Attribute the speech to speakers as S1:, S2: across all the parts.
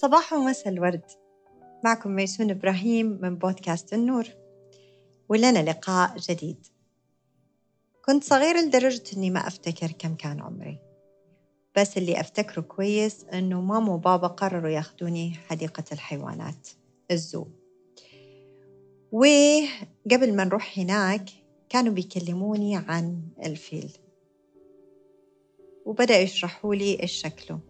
S1: صباح ومساء الورد. معكم ميسون إبراهيم من بودكاست النور. ولنا لقاء جديد. كنت صغيرة لدرجة أني ما أفتكر كم كان عمري. بس اللي أفتكره كويس أنه ماما وبابا قرروا ياخدوني حديقة الحيوانات الزو. وقبل ما نروح هناك كانوا بيكلموني عن الفيل. وبدأوا يشرحوا لي إيش شكله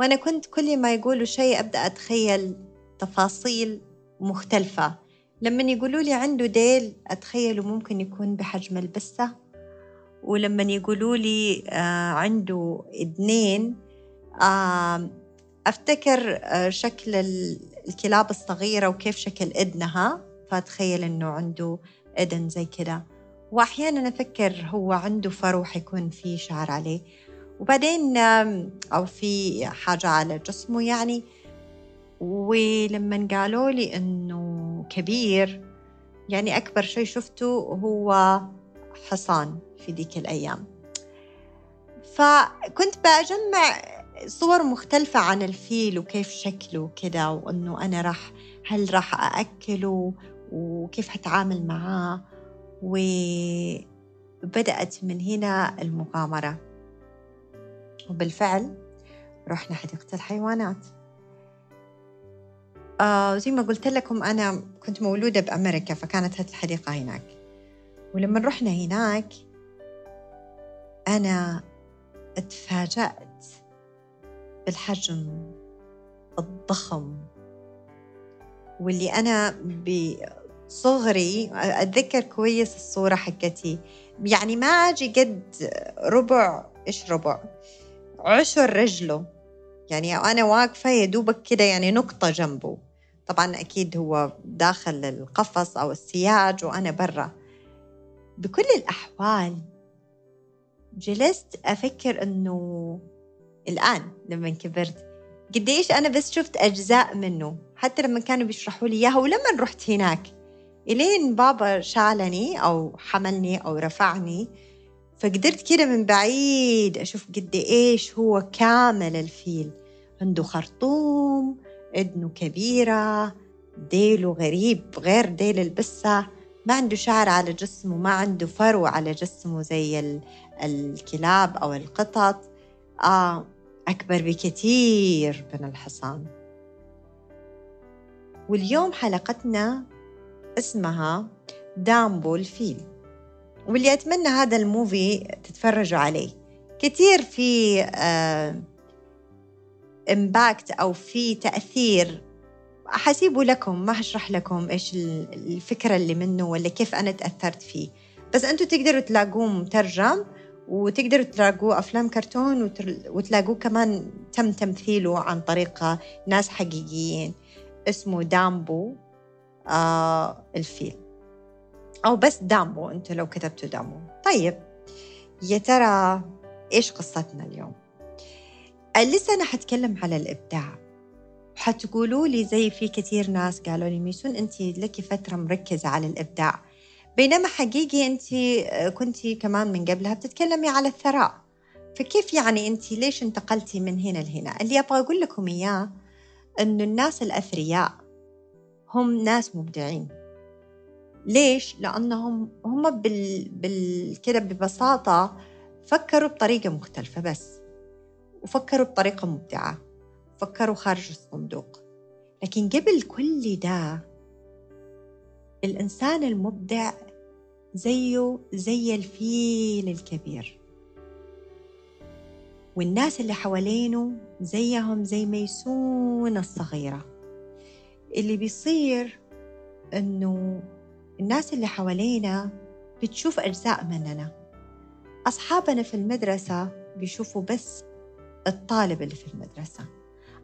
S1: وأنا كنت كل ما يقولوا شيء أبدأ أتخيل تفاصيل مختلفة. لما يقولوا لي عنده ديل أتخيله ممكن يكون بحجم البسة. ولما يقولوا لي آه عنده إذنين آه أفتكر آه شكل الكلاب الصغيرة وكيف شكل إذنها. فأتخيل إنه عنده إذن زي كده. وأحيانا أفكر هو عنده فرو حيكون في شعر عليه. وبعدين أو في حاجة على جسمه يعني ولما قالوا لي إنه كبير يعني أكبر شيء شفته هو حصان في ديك الأيام. فكنت بجمع صور مختلفة عن الفيل وكيف شكله كده وإنه أنا راح هل راح أأكله وكيف حتعامل معاه؟ وبدأت من هنا المغامرة. وبالفعل رحنا حديقة الحيوانات. آه زي ما قلت لكم أنا كنت مولودة بأمريكا فكانت الحديقة هناك. ولما رحنا هناك أنا اتفاجأت بالحجم الضخم. واللي أنا بصغري أتذكر كويس الصورة حقتي. يعني ما أجي قد ربع إيش ربع؟ عشر رجله. يعني أنا واقفة يا دوبك كده يعني نقطة جنبه. طبعا أكيد هو داخل القفص أو السياج وأنا برا. بكل الأحوال جلست أفكر أنه الآن لما كبرت قديش أنا بس شفت أجزاء منه. حتى لما كانوا بيشرحوا لي إياها ولما رحت هناك. إلين بابا شالني أو حملني أو رفعني فقدرت كده من بعيد أشوف قد إيش هو كامل الفيل. عنده خرطوم إذنه كبيرة ديله غريب غير ديل البسة. ما عنده شعر على جسمه ما عنده فرو على جسمه زي الكلاب أو القطط. آه أكبر بكثير من الحصان. واليوم حلقتنا اسمها دامبو الفيل. واللي أتمنى هذا ال movie تتفرجوا عليه. كثير في impact أو في تأثير. حسيبه لكم ما هشرح لكم إيش الفكرة اللي منه ولا كيف أنا تأثرت فيه. بس أنتوا تقدروا تلاقوه مترجم وتقدروا تلاقوه أفلام كرتون وتلاقوه كمان تم تمثيله عن طريق ناس حقيقيين. اسمه دامبو آه الفيل. أو بس دامبو أنتوا لو كتبتوا دامبو طيب يا ترى إيش قصتنا اليوم؟ لسه أنا حتكلم على الإبداع. حتقولوا لي زي في كثير ناس قالوا لي ميسون أنت لك فترة مركزة على الإبداع. بينما حقيقي أنت كنت كمان من قبلها بتتكلمي على الثراء. فكيف يعني أنت ليش انتقلتي من هنا لهنا؟ اللي أبغى أقول لكم إياه أنه الناس الأثرياء هم ناس مبدعين. ليش؟ لأنهم هم بال... بال... كده ببساطة فكروا بطريقة مختلفة بس وفكروا بطريقة مبدعة فكروا خارج الصندوق. لكن قبل كل ده الإنسان المبدع زيه زي الفيل الكبير. والناس اللي حوالينه زيهم زي ميسون الصغيرة. اللي بيصير إنه الناس اللي حوالينا بتشوف أجزاء مننا. أصحابنا في المدرسة بيشوفوا بس الطالب اللي في المدرسة.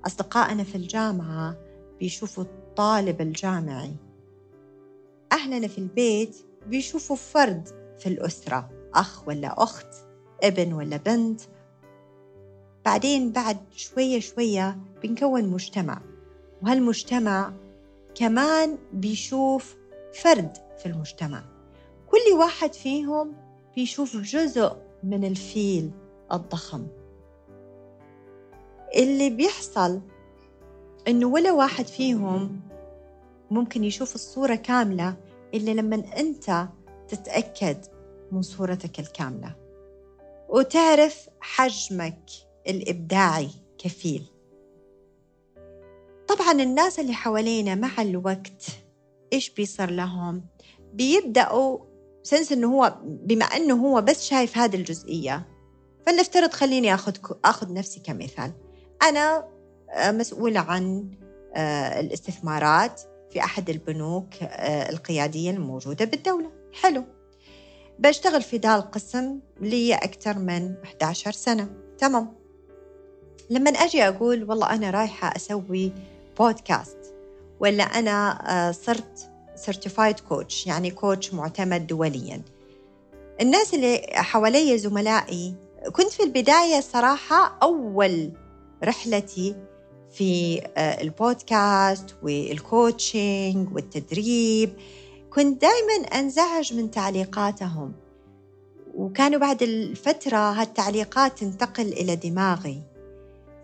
S1: أصدقائنا في الجامعة بيشوفوا الطالب الجامعي. أهلنا في البيت بيشوفوا فرد في الأسرة أخ ولا أخت ابن ولا بنت. بعدين بعد شوية شوية بنكون مجتمع وهالمجتمع كمان بيشوف فرد في المجتمع. كل واحد فيهم بيشوف جزء من الفيل الضخم. اللي بيحصل إنه ولا واحد فيهم ممكن يشوف الصورة كاملة إلا لما أنت تتأكد من صورتك الكاملة. وتعرف حجمك الإبداعي كفيل. طبعا الناس اللي حوالينا مع الوقت إيش بيصير لهم؟ بيبدأوا سنس إنه هو بما إنه هو بس شايف هذه الجزئية فلنفترض خليني أخذ أخذ نفسي كمثال. أنا آه، مسؤولة عن آه، الاستثمارات في أحد البنوك آه، القيادية الموجودة بالدولة. حلو. بشتغل في ذا القسم لي أكثر من 11 سنة. تمام. لما أجي أقول والله أنا رايحة أسوي بودكاست ولا أنا صرت certified coach يعني coach معتمد دوليا. الناس اللي حوالي زملائي كنت في البداية صراحة أول رحلتي في آه، البودكاست وال coaching والتدريب. كنت دائما أنزعج من تعليقاتهم. وكانوا بعد الفترة هالتعليقات تنتقل إلى دماغي.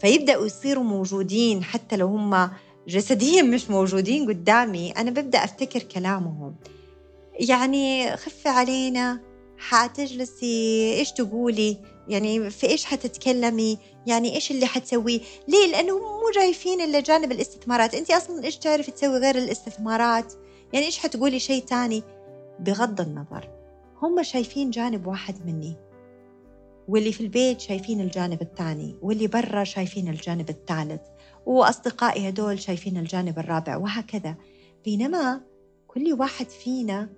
S1: فيبدأوا يصيروا موجودين حتى لو هم جسديا مش موجودين قدامي. أنا ببدأ أفتكر كلامهم. يعني خفي علينا. حتجلسي. إيش تقولي؟ يعني في إيش حتتكلمي؟ يعني إيش اللي حتسويه؟ ليه؟ لأنه مو جايفين إلا جانب الاستثمارات. أنت أصلا إيش تعرفي تسوي غير الاستثمارات؟ يعني إيش حتقولي شيء تاني؟ بغض النظر. هم شايفين جانب واحد مني. واللي في البيت شايفين الجانب الثاني. واللي برا شايفين الجانب الثالث. وأصدقائي هدول شايفين الجانب الرابع وهكذا. بينما كل واحد فينا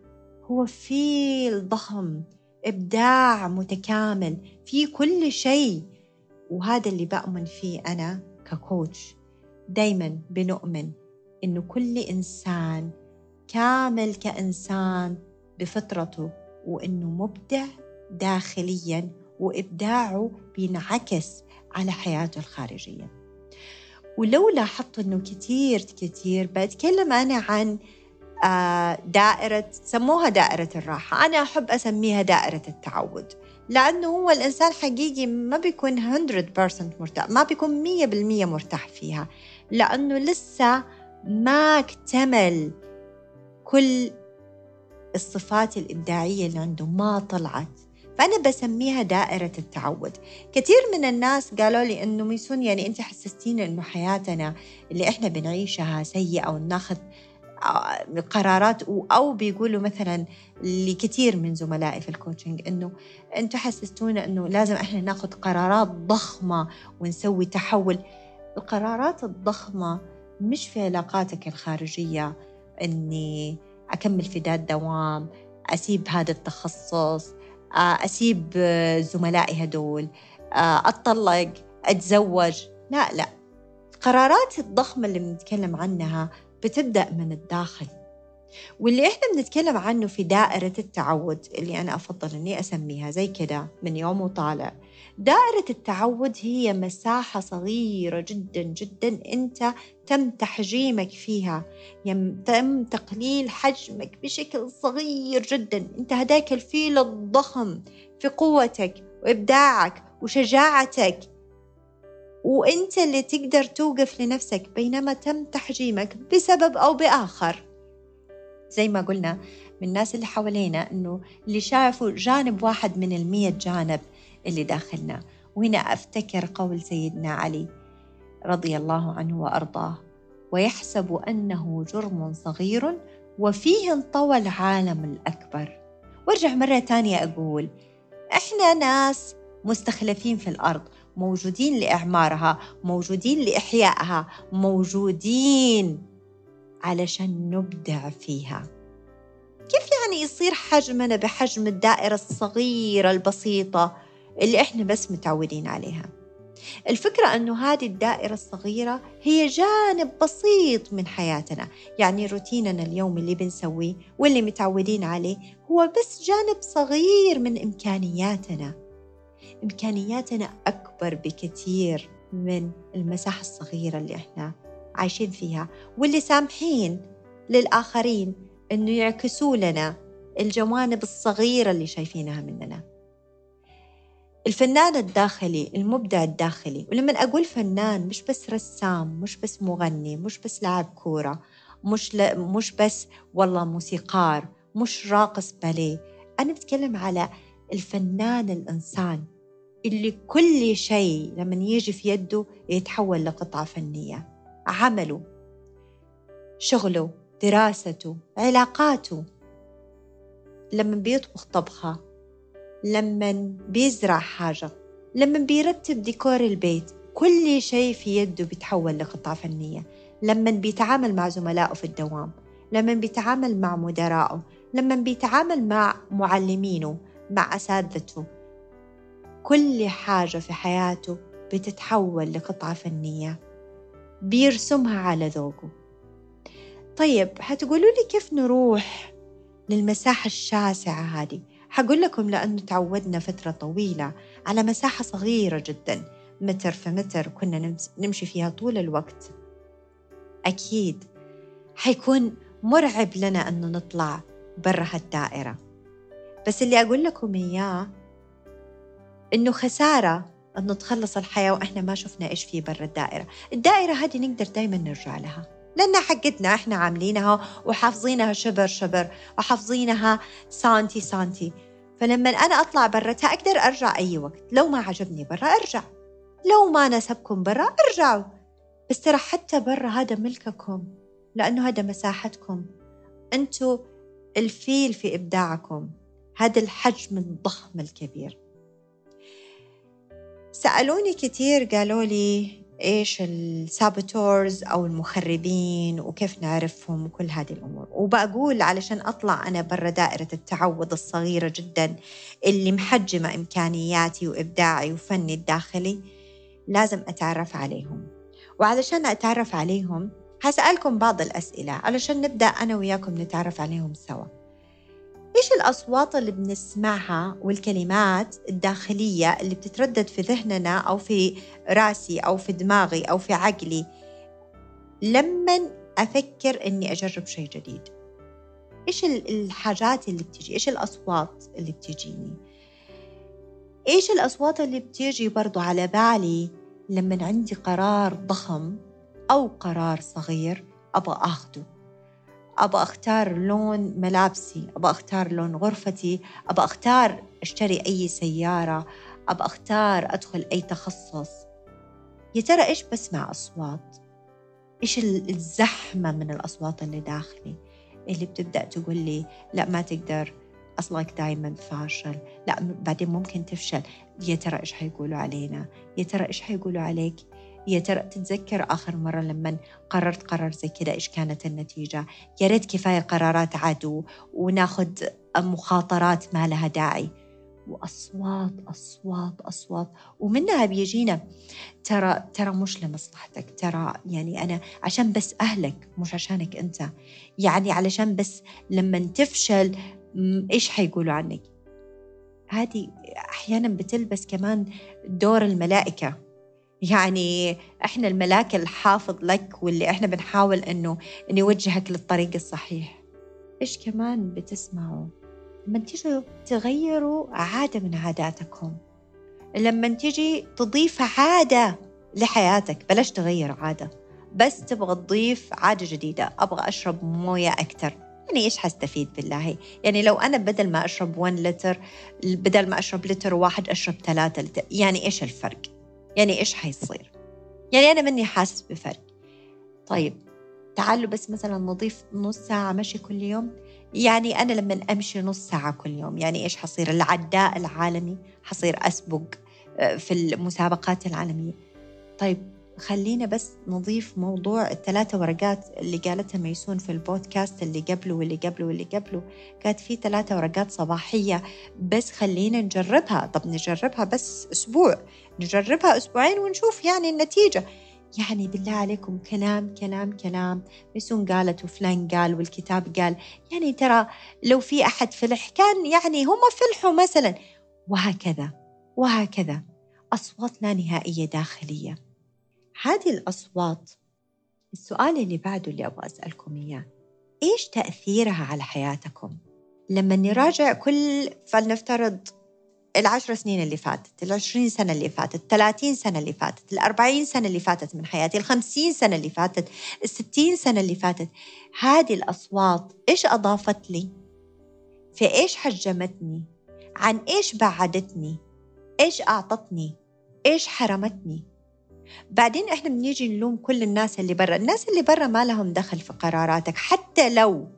S1: هو فيل ضخم إبداع متكامل في كل شيء. وهذا اللي بأمن فيه أنا ككوتش دايما بنؤمن إنه كل إنسان كامل كإنسان بفطرته وإنه مبدع داخليا وإبداعه بينعكس على حياته الخارجية. ولو لاحظت إنه كتير كتير بتكلم أنا عن آه، دائرة سموها دائرة الراحة. أنا أحب أسميها دائرة التعود لأنه هو الإنسان حقيقي ما بيكون 100% مرتاح ما بيكون 100% مرتاح فيها لأنه لسه ما اكتمل كل الصفات الإبداعية اللي عنده ما طلعت. فأنا بسميها دائرة التعود. كثير من الناس قالوا لي إنه ميسون يعني أنت حسستينا إنه حياتنا اللي إحنا بنعيشها سيئة وناخذ قرارات أو بيقولوا مثلا لكثير من زملائي في الكوتشنج إنه أنتم حسستونا إنه لازم إحنا ناخذ قرارات ضخمة ونسوي تحول. القرارات الضخمة مش في علاقاتك الخارجية إني أكمل في ذا الدوام أسيب هذا التخصص. أسيب زملائي هدول أتطلق أتزوج. لا لا. القرارات الضخمة اللي بنتكلم عنها بتبدأ من الداخل. واللي إحنا بنتكلم عنه في دائرة التعود اللي أنا أفضل إني أسميها زي كده من يوم وطالع دائرة التعود هي مساحة صغيرة جدا جدا أنت تم تحجيمك فيها. تم تقليل حجمك بشكل صغير جدا. أنت هداك الفيل الضخم في قوتك وإبداعك وشجاعتك. وأنت اللي تقدر توقف لنفسك بينما تم تحجيمك بسبب أو بآخر. زي ما قلنا من الناس اللي حوالينا إنه اللي شافوا جانب واحد من المية جانب اللي داخلنا. وهنا أفتكر قول سيدنا علي رضي الله عنه وأرضاه ويحسب أنه جرم صغير وفيه انطوى العالم الأكبر. وارجع مرة ثانية أقول إحنا ناس مستخلفين في الأرض موجودين لإعمارها موجودين لإحيائها موجودين علشان نبدع فيها. يعني يصير حجمنا بحجم الدائرة الصغيرة البسيطة اللي إحنا بس متعودين عليها. الفكرة أنه هذه الدائرة الصغيرة هي جانب بسيط من حياتنا. يعني روتيننا اليومي اللي بنسويه واللي متعودين عليه هو بس جانب صغير من إمكانياتنا. إمكانياتنا أكبر بكثير من المساحة الصغيرة اللي إحنا عايشين فيها واللي سامحين للآخرين إنه يعكسوا لنا الجوانب الصغيرة اللي شايفينها مننا. الفنان الداخلي المبدع الداخلي ولما أقول فنان مش بس رسام مش بس مغني مش بس لاعب كورة مش ل... مش بس والله موسيقار مش راقص باليه. أنا بتكلم على الفنان الإنسان اللي كل شيء لما يجي في يده يتحول لقطعة فنية. عمله شغله دراسته علاقاته لما بيطبخ طبخة لما بيزرع حاجة لما بيرتب ديكور البيت كل شيء في يده بيتحول لقطعة فنية. لما بيتعامل مع زملائه في الدوام لما بيتعامل مع مدراءه لما بيتعامل مع معلمينه مع أساتذته كل حاجة في حياته بتتحول لقطعة فنية بيرسمها على ذوقه. طيب هتقولوا لي كيف نروح للمساحة الشاسعة هذه. حقول لكم لأنه تعودنا فترة طويلة على مساحة صغيرة جدا. متر في متر كنا نمشي فيها طول الوقت. أكيد حيكون مرعب لنا أنه نطلع برا هالدائرة. بس اللي أقول لكم إياه إنه خسارة أن نتخلص الحياة وإحنا ما شفنا إيش في برا الدائرة. الدائرة هذه نقدر دايما نرجع لها. لأنها حقتنا إحنا عاملينها وحافظينها شبر شبر وحافظينها سانتي سانتي. فلما أنا أطلع برتها أقدر أرجع أي وقت. لو ما عجبني برا أرجع. لو ما ناسبكم برا أرجعوا. بس ترى حتى برا هذا ملككم لأنه هذا مساحتكم. أنتوا الفيل في إبداعكم. هذا الحجم الضخم الكبير. سألوني كثير قالوا لي إيش السابوتورز أو المخربين وكيف نعرفهم وكل هذه الأمور. وبقول علشان أطلع أنا برا دائرة التعوض الصغيرة جدا اللي محجمة إمكانياتي وإبداعي وفني الداخلي لازم أتعرف عليهم. وعلشان أتعرف عليهم هسألكم بعض الأسئلة علشان نبدأ أنا وياكم نتعرف عليهم سوا. إيش الأصوات اللي بنسمعها والكلمات الداخلية اللي بتتردد في ذهننا أو في راسي أو في دماغي أو في عقلي؟ لما أفكر إني أجرب شيء جديد. إيش الحاجات اللي بتجي؟ إيش الأصوات اللي بتجيني؟ إيش الأصوات اللي بتيجي برضو على بالي لما عندي قرار ضخم أو قرار صغير أبغى أخده؟ أبغى أختار لون ملابسي أبغى أختار لون غرفتي أبغى أختار أشتري أي سيارة أبغى أختار أدخل أي تخصص. يا ترى إيش بسمع أصوات؟ إيش الزحمة من الأصوات اللي داخلي؟ اللي بتبدأ تقول لي لا ما تقدر أصلك دايما فاشل لا بعدين ممكن تفشل. يا ترى إيش حيقولوا علينا؟ يا ترى إيش حيقولوا عليك؟ يا ترى تتذكر آخر مرة لما قررت قرار زي كذا؟ إيش كانت النتيجة؟ يا ريت كفاية قرارات عدو وناخد مخاطرات ما لها داعي. وأصوات أصوات أصوات. ومنها بيجينا ترى ترى مش لمصلحتك ترى يعني أنا عشان بس أهلك مش عشانك أنت. يعني علشان بس لما تفشل إيش حيقولوا عنك؟ هذه أحيانا بتلبس كمان دور الملائكة. يعني إحنا الملاك الحافظ لك واللي إحنا بنحاول إنه نوجهك للطريق الصحيح. إيش كمان بتسمعوا؟ لما تيجوا تغيروا عادة من عاداتكم. لما تيجي تضيف عادة لحياتك بلاش تغير عادة بس تبغى تضيف عادة جديدة. أبغى أشرب موية أكثر يعني إيش حستفيد بالله؟ يعني لو أنا بدل ما أشرب 1 لتر بدل ما أشرب لتر واحد أشرب ثلاثة لتر يعني إيش الفرق؟ يعني إيش حيصير؟ يعني أنا مني حاسس بفرق. طيب تعالوا بس مثلا نضيف نص ساعة مشي كل يوم. يعني أنا لما أمشي نص ساعة كل يوم يعني إيش حصير؟ العداء العالمي حصير أسبق آه، في المسابقات العالمية. طيب خلينا بس نضيف موضوع الثلاثة ورقات اللي قالتها ميسون في البودكاست اللي قبله واللي قبله واللي قبله. كانت في ثلاثة ورقات صباحية بس خلينا نجربها. طب نجربها بس أسبوع. نجربها أسبوعين ونشوف يعني النتيجة. يعني بالله عليكم كلام كلام كلام. ميسون قالت وفلان قال والكتاب قال. يعني ترى لو في أحد فلح كان يعني هم فلحوا مثلا. وهكذا وهكذا. أصوات لا نهائية داخلية. هذه الأصوات. السؤال اللي بعده اللي أبغى أسألكم إياه. إيش تأثيرها على حياتكم؟ لما نراجع كل فلنفترض العشر سنين اللي فاتت العشرين سنة اللي فاتت الثلاثين سنة اللي فاتت الأربعين سنة اللي فاتت من حياتي الخمسين سنة اللي فاتت الستين سنة اللي فاتت هذه الأصوات إيش أضافت لي؟ في إيش حجمتني؟ عن إيش بعدتني؟ إيش أعطتني؟ إيش حرمتني؟ بعدين إحنا بنيجي نلوم كل الناس اللي برا الناس اللي برا ما لهم دخل في قراراتك حتى لو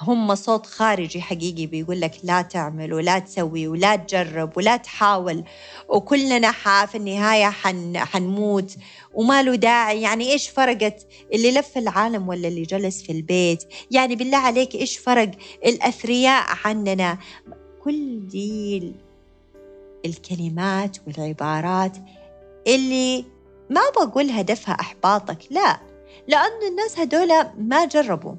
S1: هم صوت خارجي حقيقي بيقول لك لا تعمل ولا تسوي ولا تجرب ولا تحاول. وكلنا في النهاية حن حنموت. وما له داعي. يعني إيش فرقت اللي لف العالم ولا اللي جلس في البيت؟ يعني بالله عليك إيش فرق الأثرياء عننا؟ كل دي الكلمات والعبارات اللي ما بقول هدفها إحباطك لا. لأن الناس هدول ما جربوا.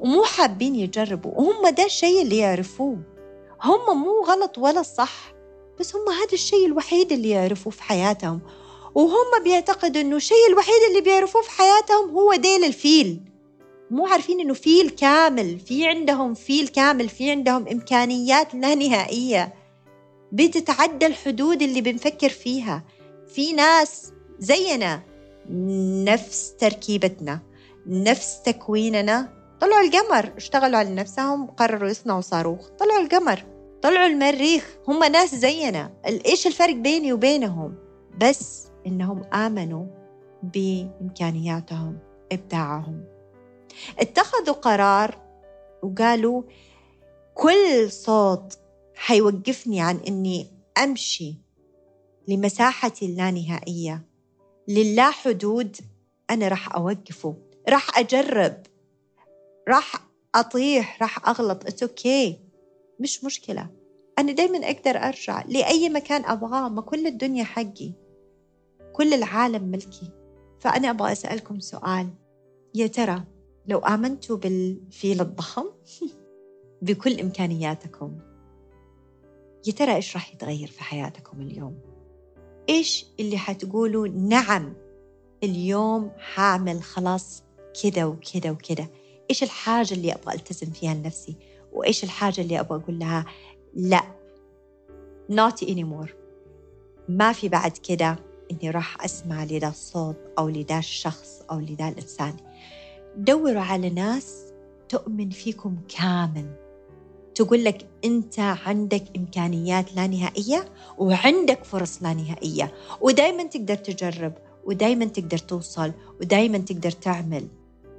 S1: ومو حابين يجربوا وهم ده الشيء اللي يعرفوه. هم مو غلط ولا صح بس هم هذا الشيء الوحيد اللي يعرفوه في حياتهم. وهم بيعتقدوا إنه الشيء الوحيد اللي بيعرفوه في حياتهم هو ديل الفيل. مو عارفين إنه فيل كامل في عندهم فيل كامل في عندهم إمكانيات لا نهائية. بتتعدى الحدود اللي بنفكر فيها. في ناس زينا نفس تركيبتنا نفس تكويننا طلعوا القمر اشتغلوا على نفسهم قرروا يصنعوا صاروخ. طلعوا القمر. طلعوا المريخ. هم ناس زينا. إيش الفرق بيني وبينهم؟ بس إنهم آمنوا بإمكانياتهم إبداعهم. اتخذوا قرار وقالوا كل صوت حيوقفني عن إني أمشي لمساحتي اللانهائية. للا حدود أنا راح أوقفه. راح أجرب. راح أطيح راح أغلط. it's okay okay. مش مشكلة. أنا دايما أقدر أرجع لأي مكان أبغاه. ما كل الدنيا حقي. كل العالم ملكي. فأنا أبغى أسألكم سؤال. يا ترى لو آمنتوا بالفيل الضخم بكل إمكانياتكم يا ترى إيش راح يتغير في حياتكم اليوم؟ إيش اللي حتقولوا؟ نعم اليوم حاعمل خلاص كده وكده وكده. إيش الحاجة اللي أبغى ألتزم فيها لنفسي؟ وإيش الحاجة اللي أبغى أقول لها؟ لا. Not anymore. ما في بعد كده إني راح أسمع لذا الصوت أو لذا الشخص أو لذا الإنسان. دوروا على ناس تؤمن فيكم كامل. تقول لك أنت عندك إمكانيات لا نهائية وعندك فرص لا نهائية. ودايما تقدر تجرب ودايما تقدر توصل ودايما تقدر تعمل.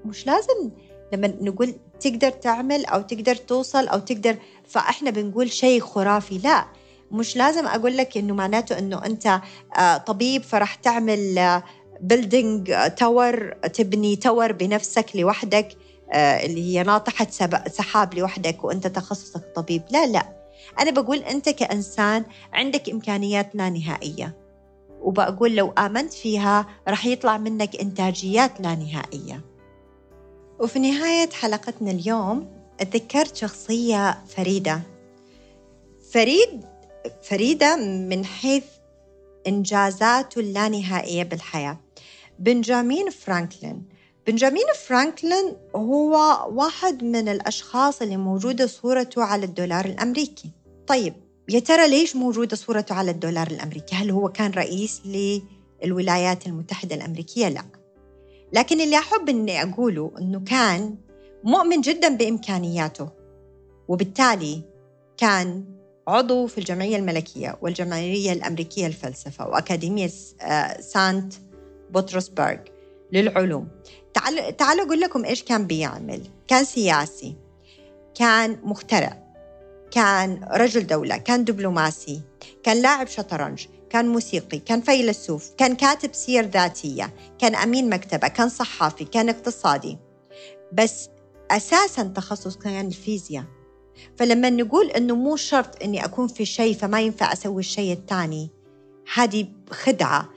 S1: مش لازم لما نقول تقدر تعمل أو تقدر توصل أو تقدر فإحنا بنقول شيء خرافي. لا مش لازم أقول لك إنه معناته إنه أنت آه، طبيب فرح تعمل building آه، tower تبني tower بنفسك لوحدك آه، اللي هي ناطحة سحاب لوحدك وأنت تخصصك طبيب. لا لا. أنا بقول أنت كإنسان عندك امكانيات لا نهائية. وبقول لو آمنت فيها رح يطلع منك انتاجيات لا نهائية. وفي نهاية حلقتنا اليوم تذكرت شخصية فريدة. فريد فريدة من حيث إنجازاته اللانهائية بالحياة. بنجامين فرانكلين. بنجامين فرانكلين هو واحد من الأشخاص اللي موجودة صورته على الدولار الأمريكي. طيب يا ترى ليش موجودة صورته على الدولار الأمريكي؟ هل هو كان رئيس للولايات المتحدة الأمريكية؟ لا. لكن اللي أحب أني أقوله أنه كان مؤمن جدا بإمكانياته وبالتالي كان عضو في الجمعية الملكية والجمعية الأمريكية للفلسفة وأكاديمية آه، سانت بطرسبرغ للعلوم. تعالوا أقول لكم إيش كان بيعمل. كان سياسي كان مخترع كان رجل دولة كان دبلوماسي كان لاعب شطرنج كان موسيقي كان فيلسوف كان كاتب سير ذاتية كان أمين مكتبة كان صحافي كان اقتصادي. بس أساسا تخصص كان الفيزياء. فلما نقول أنه مو شرط أني أكون في شيء فما ينفع أسوي الشيء الثاني هذه خدعة.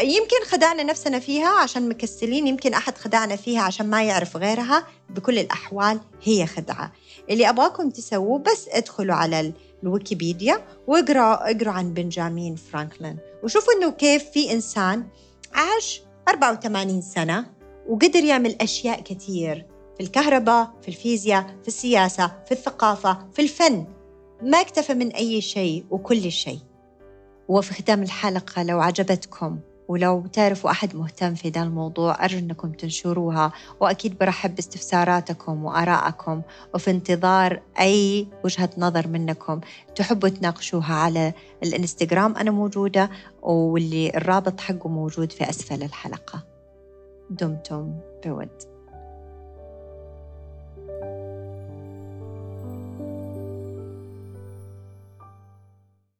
S1: يمكن خدعنا نفسنا فيها عشان مكسلين يمكن أحد خدعنا فيها عشان ما يعرف غيرها. بكل الأحوال هي خدعة. اللي أبغاكم تسووه بس ادخلوا على الويكيبيديا واقرأوا اقرأوا عن بنجامين فرانكلين. وشوفوا إنه كيف في إنسان عاش 84 سنة وقدر يعمل أشياء كثير في الكهرباء في الفيزياء في السياسة في الثقافة في الفن. ما اكتفى من أي شيء وكل شيء. وفي ختام الحلقة لو عجبتكم ولو تعرفوا أحد مهتم في ذا الموضوع أرجو أنكم تنشروها. وأكيد برحب باستفساراتكم وآرائكم وفي انتظار أي وجهة نظر منكم. تحبوا تناقشوها على الإنستغرام أنا موجودة واللي الرابط حقه موجود في أسفل الحلقة. دمتم بود.